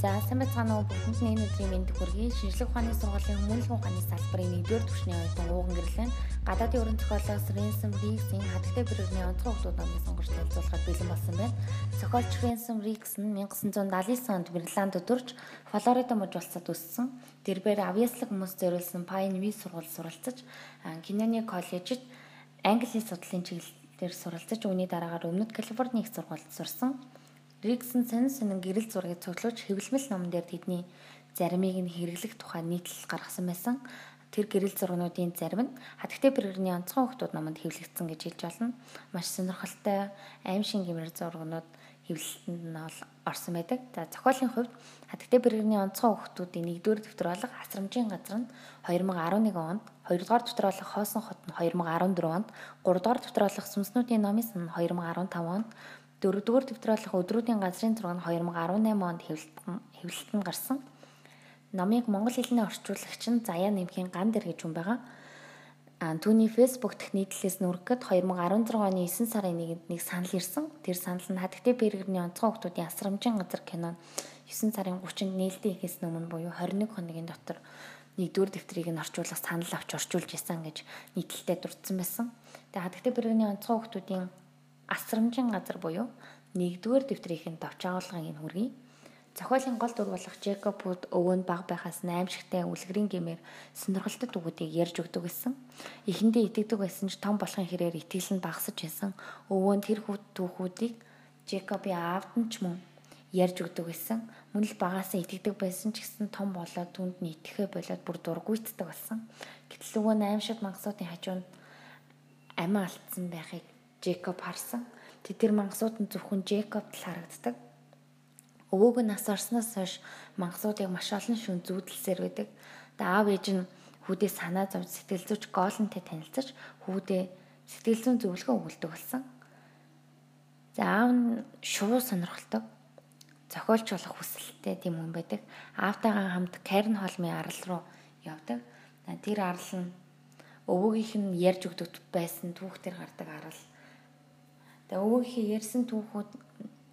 За сайн байцгаана уу бүгдэнд энэ өдрийн мэнд хүргэе. Шинжлэх ухааны сургуулийн хүмүүнлэгийн ухааны салбарын 1-р түвшний оюутан ууган гэрлэн гадаадын өрн зохиолоос Ренсом Риксийн хатагтай бэрэгний онцгой хүмүүс номын сонгогч танилцуулахад бэлэн болсон байна. Зохиолч Ренсом Рикс нь 1979 онд Мэриланд төрж Флорида мужи улсад өссөн. Тэрээр авьяаслаг хүмүүс зориулсан Pine View сургууль суралцаж Киноны коллежид англи судлалын чиглэлээр суралцаж үүний дараагаар Өмнөд Калифорни их сургуульд сурсан. Риксэн сонин сонин гэрэл зургийг цуглуулж хэвлэмэл номон дээр тэдний заримыг нь хэрэглэх тухай нийтлэл гаргасан байсан. Тэр гэрэл зургуудын зарим нь хатагтай бэргэрний онцгой хүмүүс номонд хэвлэгдсэн гэж хэлж болно. Маш сонирхолтой аим шин гэмээр зургууд хэвлэлтэнд нь орсон байдаг. За зохиолын хувьд хатагтай бэргэрний онцгой хүмүүсийн нэгдүгээр дэвтэр болох асрамжийн газар нь 2011 онд, хоёрдугаар дэвтэр болох хоосон хот нь 2014 онд, гуравдугаар дэвтэр болох сүнснүүдийн номис нь 2015 онд, Дөрөвдүгээр болох өдрүүдийн газрын зураг нь 2018 онд хэвлэлтэнд гарсан. Номыг монгол хэлний орчуулагч нь Заяа нэмхийн ган дэр гэж хүн байгаа. А түүний фэйсбુક дэх нийтлэлээс нүргэхэд 2016 оны 9 сарын 1-нд нэг санал ирсэн. Тэр санал нь хатагтай бэргэрний онцгой хүмүүсийн асрамжийн газар кино 9 сарын 30-нд нээлттэй ихээс өмнө буюу 21 хоногийн дотор нэгдүгээр дэвтрийг нь орчуулах санал авч орчуулж исэн гэж нийтлэлтэй дурдсан байсан. Тэгээ хатагтай бэргэрний онцгой хүмүүсийн асрамжийн газар буюу нэгдүгээр дэвтрийн товч агуулгын энэ хүргэе. Зохиолын гол дүр болох Джекоб Вуд өвөө нь баг байхаас аимшигтай үлгэрийн гэмээр сонирхолтой дүгүүдийг ярьж өгдөг гэсэн. Эхэндээ итгэдэг байсан ч том болохын хэрээр итгэл нь багасж байсан. Өвөө нь тэр хүүт түүхүүдийг Джекобын аавд нь ч мөн ярьж өгдөг гэсэн. Мөн л багаасаа итгэдэг байсан ч гэсэн том болоод түнд нь итгэхэ болоод бүр дургуйтдаг болсон. Гэтэл өвөө нь аимшиг мангасуудын хажуунд амиа алдсан байхыг Джекоб харсан. Тэр мангасууд нь зөвхөн Джекобд л харагддаг. Өвөөг нь нас орсноос хойш мангасуудыг маш олон шүн зүүдэлсээр байдаг. Тэгээ аав ээж нь хүүдээ санаа зовж сэтгэл зүйч гоолнтэй танилцаж хүүдээ сэтгэл зүйн зөвлөгөө өгүүлдэг болсон. За аав нь шувуу сонирхолтой. Зохиолч болох хүсэлтэй тийм хүн байдаг. Аавтайгаа хамт Карен холмын арал руу явдаг. Тэр арал нь өвөөгийнх нь ярьж өгдөг байсан түүхтэр гардаг арал Тэгээ өвөөгийнхээ ярьсан түүхүүд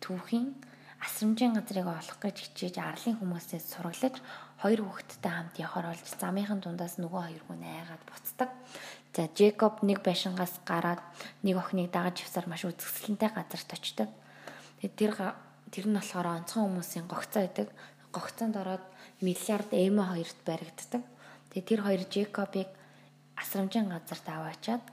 түүхийн асрамжийн газрыг олох гэж хичээж арлын хүмүүсээс сураглаж хоёр хүүхэдтэй хамт явахаар болж замынхын дундаас нөгөө хоёр хүн айгаад буцдаг. За Джекоб нэг байшингаас гараад нэг охиныг дагаж явсаар маш үзэсгэлэнтэй газарт очдог. Тэгээ тэр тэр нь болохоор онцгой хүмүүсийн гогцоо байдаг. Гогцоонд ороод миллиард эмо хоёрт баригддаг. Тэгээ тэр хоёр Джекобыг асрамжийн газарт аваачаад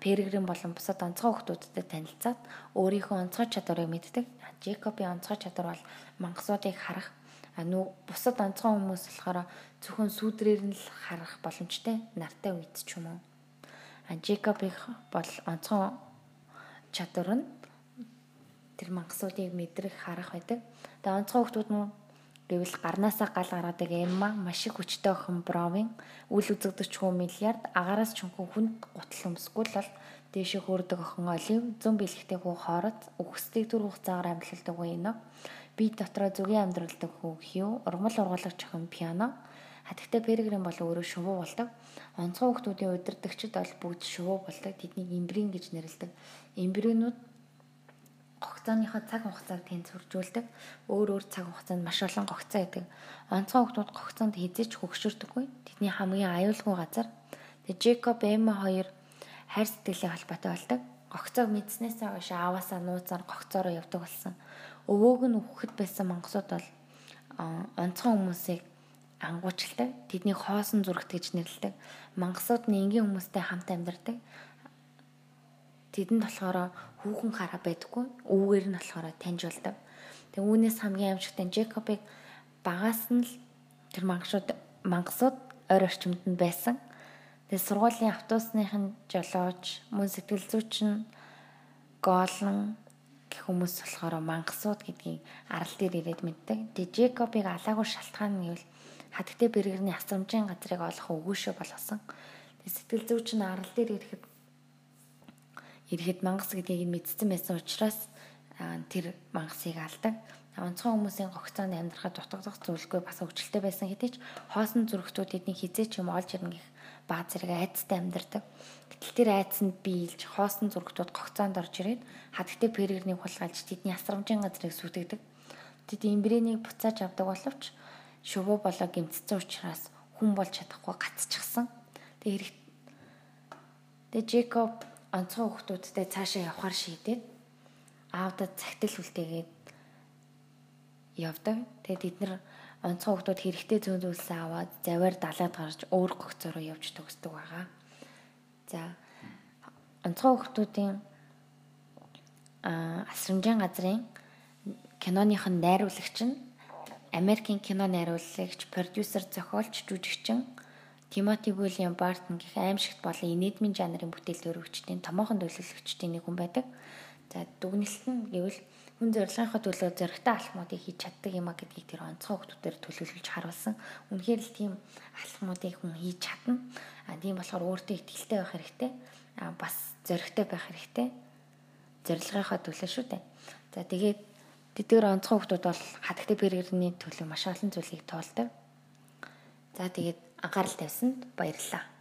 Пергрин болон бусад онцгой хүмүүстэй танилцаад өөрийнхөө онцгой чадварыг мэддэг. Джекобын онцгой чадвар бол мангасуудыг харах. Нүү бусад онцгой хүмүүс болохоор зөвхөн сүудрээр нь л харах боломжтой нартай үед ч юм уу. Джекобын бол онцгой чадвар нь тэр мангасуудыг мэдрэх харах байдаг. Тэгээ онцгой хүмүүс нь Гэвэл гарнаасаа гал гаргадаг Эмма маш их хүчтэй охин Бровын үл үзэгдэж хүн миллиард агаараас чөнхөн хүнд гутал өмсгөл бол дээшээ хөөрдөг охин Олив зүүн бэлэгтэй хүү хоорот үхсдгийг түр хугацаагаар амьдлалдаг үеийнө би дотроо зүгийн амьдралдаг хүү Хью ургамал ургуулагч охин Пиано хатагтай Пергрин бол өөрөө шувуу болдог. Онцгой хүмүүсийн удирдагчид бол бүгд шувуу болдог. Тэднийг имбрин гэж нэрлэдэг. Имбринууд гогцооныхоо цаг хугацааг тэнцвэржүүлдэг. Өөр өөр цаг хугацаанд маш олон гогцоо байдаг. Онцгой хүмүүс гогцоонд хизээч хөгшөрдөггүй. Тэдний хамгийн аюулгүй газар. Тэгээ Джекоб Эмма хоёр хайр сэтгэлийн холбоотой болдог. Гогцоог мэдснээсээ хойш ааваасаа нууцаар гогцоороо явдаг болсон. Өвөөг нь үхэхэд байсан мангасууд бол онцгой хүмүүсийг ангуучилдаг. Тэдний хоосон зурагт гэж нэрлэдэг. Мангасууд нь энгийн хүмүүстэй хамт амьдардаг. Тэдэнд болохоор хүүхэн хараа байдаггүй. Үүгээр нь болохоор таньж болдог. Тэгээ үүнээс хамгийн аимшигтай Джекобыг багаас нь л тэр мангасууд мангасууд ойр орчимд нь байсан. Тэгээ сургуулийн автобусныхын жолооч, мөн сэтгэл зүйчин гоолн гэх хүмүүс болохоор мангасууд гэдгийг арал дээр ирээд мэддэг. Тэгээ Джекобыг алаагүй шалтгаан нь гэвэл хатгтээ бэргэрний асрамжийн газрыг олох өгөөшөө болгосон. Тэгээ сэтгэл зүйчин арал дээр ирэхэд ирэхэд мангас гэдгийг мэдсэн байсан учраас тэр мангасыг алдаг. Онцгой хүмүүсийн гогцоонд амьдрахад дутагдах зүйлгүй бас өвчлөлтэй байсан хэдий ч хоосон зүрхтүүд эдний хизээч юм олж ирнэ гэх баа зэрэг айцтай амьдардаг. Гэтэл тэр айцсанд биелж хоосон зүрхтүүд гогцоонд орж ирээд хатгтээ пергернийг хулгайлж тэдний асрамжийн газрыг сүтгдэг. Тэд эмбрэнийг буцааж авдаг боловч шувуу болоо гимцсэн учраас хүн болж чадахгүй гацчихсан. Тэгээ хэрэг Тэгээ Жекоб онцгой хүүхдүүдтэй цаашаа явахар шийдээд аавдад цагтл үлдээгээд явдаг. Тэгээд эдгээр онцгой хүүхдүүд хэрэгтэй зүүн зүйлсээ аваад заваар далаад гарч өөр гогцороо явж төгсдөг байгаа. За онцгой хүүхдүүдийн а асрамжийн газрын киноных нь найруулагч нь Америкийн кино найруулагч, продюсер, зохиолч, жүжигчин Тимоти Уильям Бартон гэх аимшигт болон инэдмийн жанрын бүтээл төрөгчдийн томоохон төлөөлөгчдийн нэг хүн байдаг. За дүгнэлт нь гэвэл хүн зорилгынхаа төлөө зөрөгтэй алхмуудыг хийж чаддаг юм а гэдгийг тэр онцгой хүмүүсээр төлөвлөж харуулсан. Үнэхээр л тийм алхмуудыг хүн хийж чадна. А тийм болохоор өөртөө ихтэй байх хэрэгтэй. А бас зөрөгтэй байх хэрэгтэй. Зорилгынхаа төлөө шүү дээ. За тэгээд тэдгээр онцгой хүмүүс бол хатагтай бэргэрний төлөө маш олон зүйлийг тоолдог. За тэгээд анхаарал тавьсанд баярлалаа.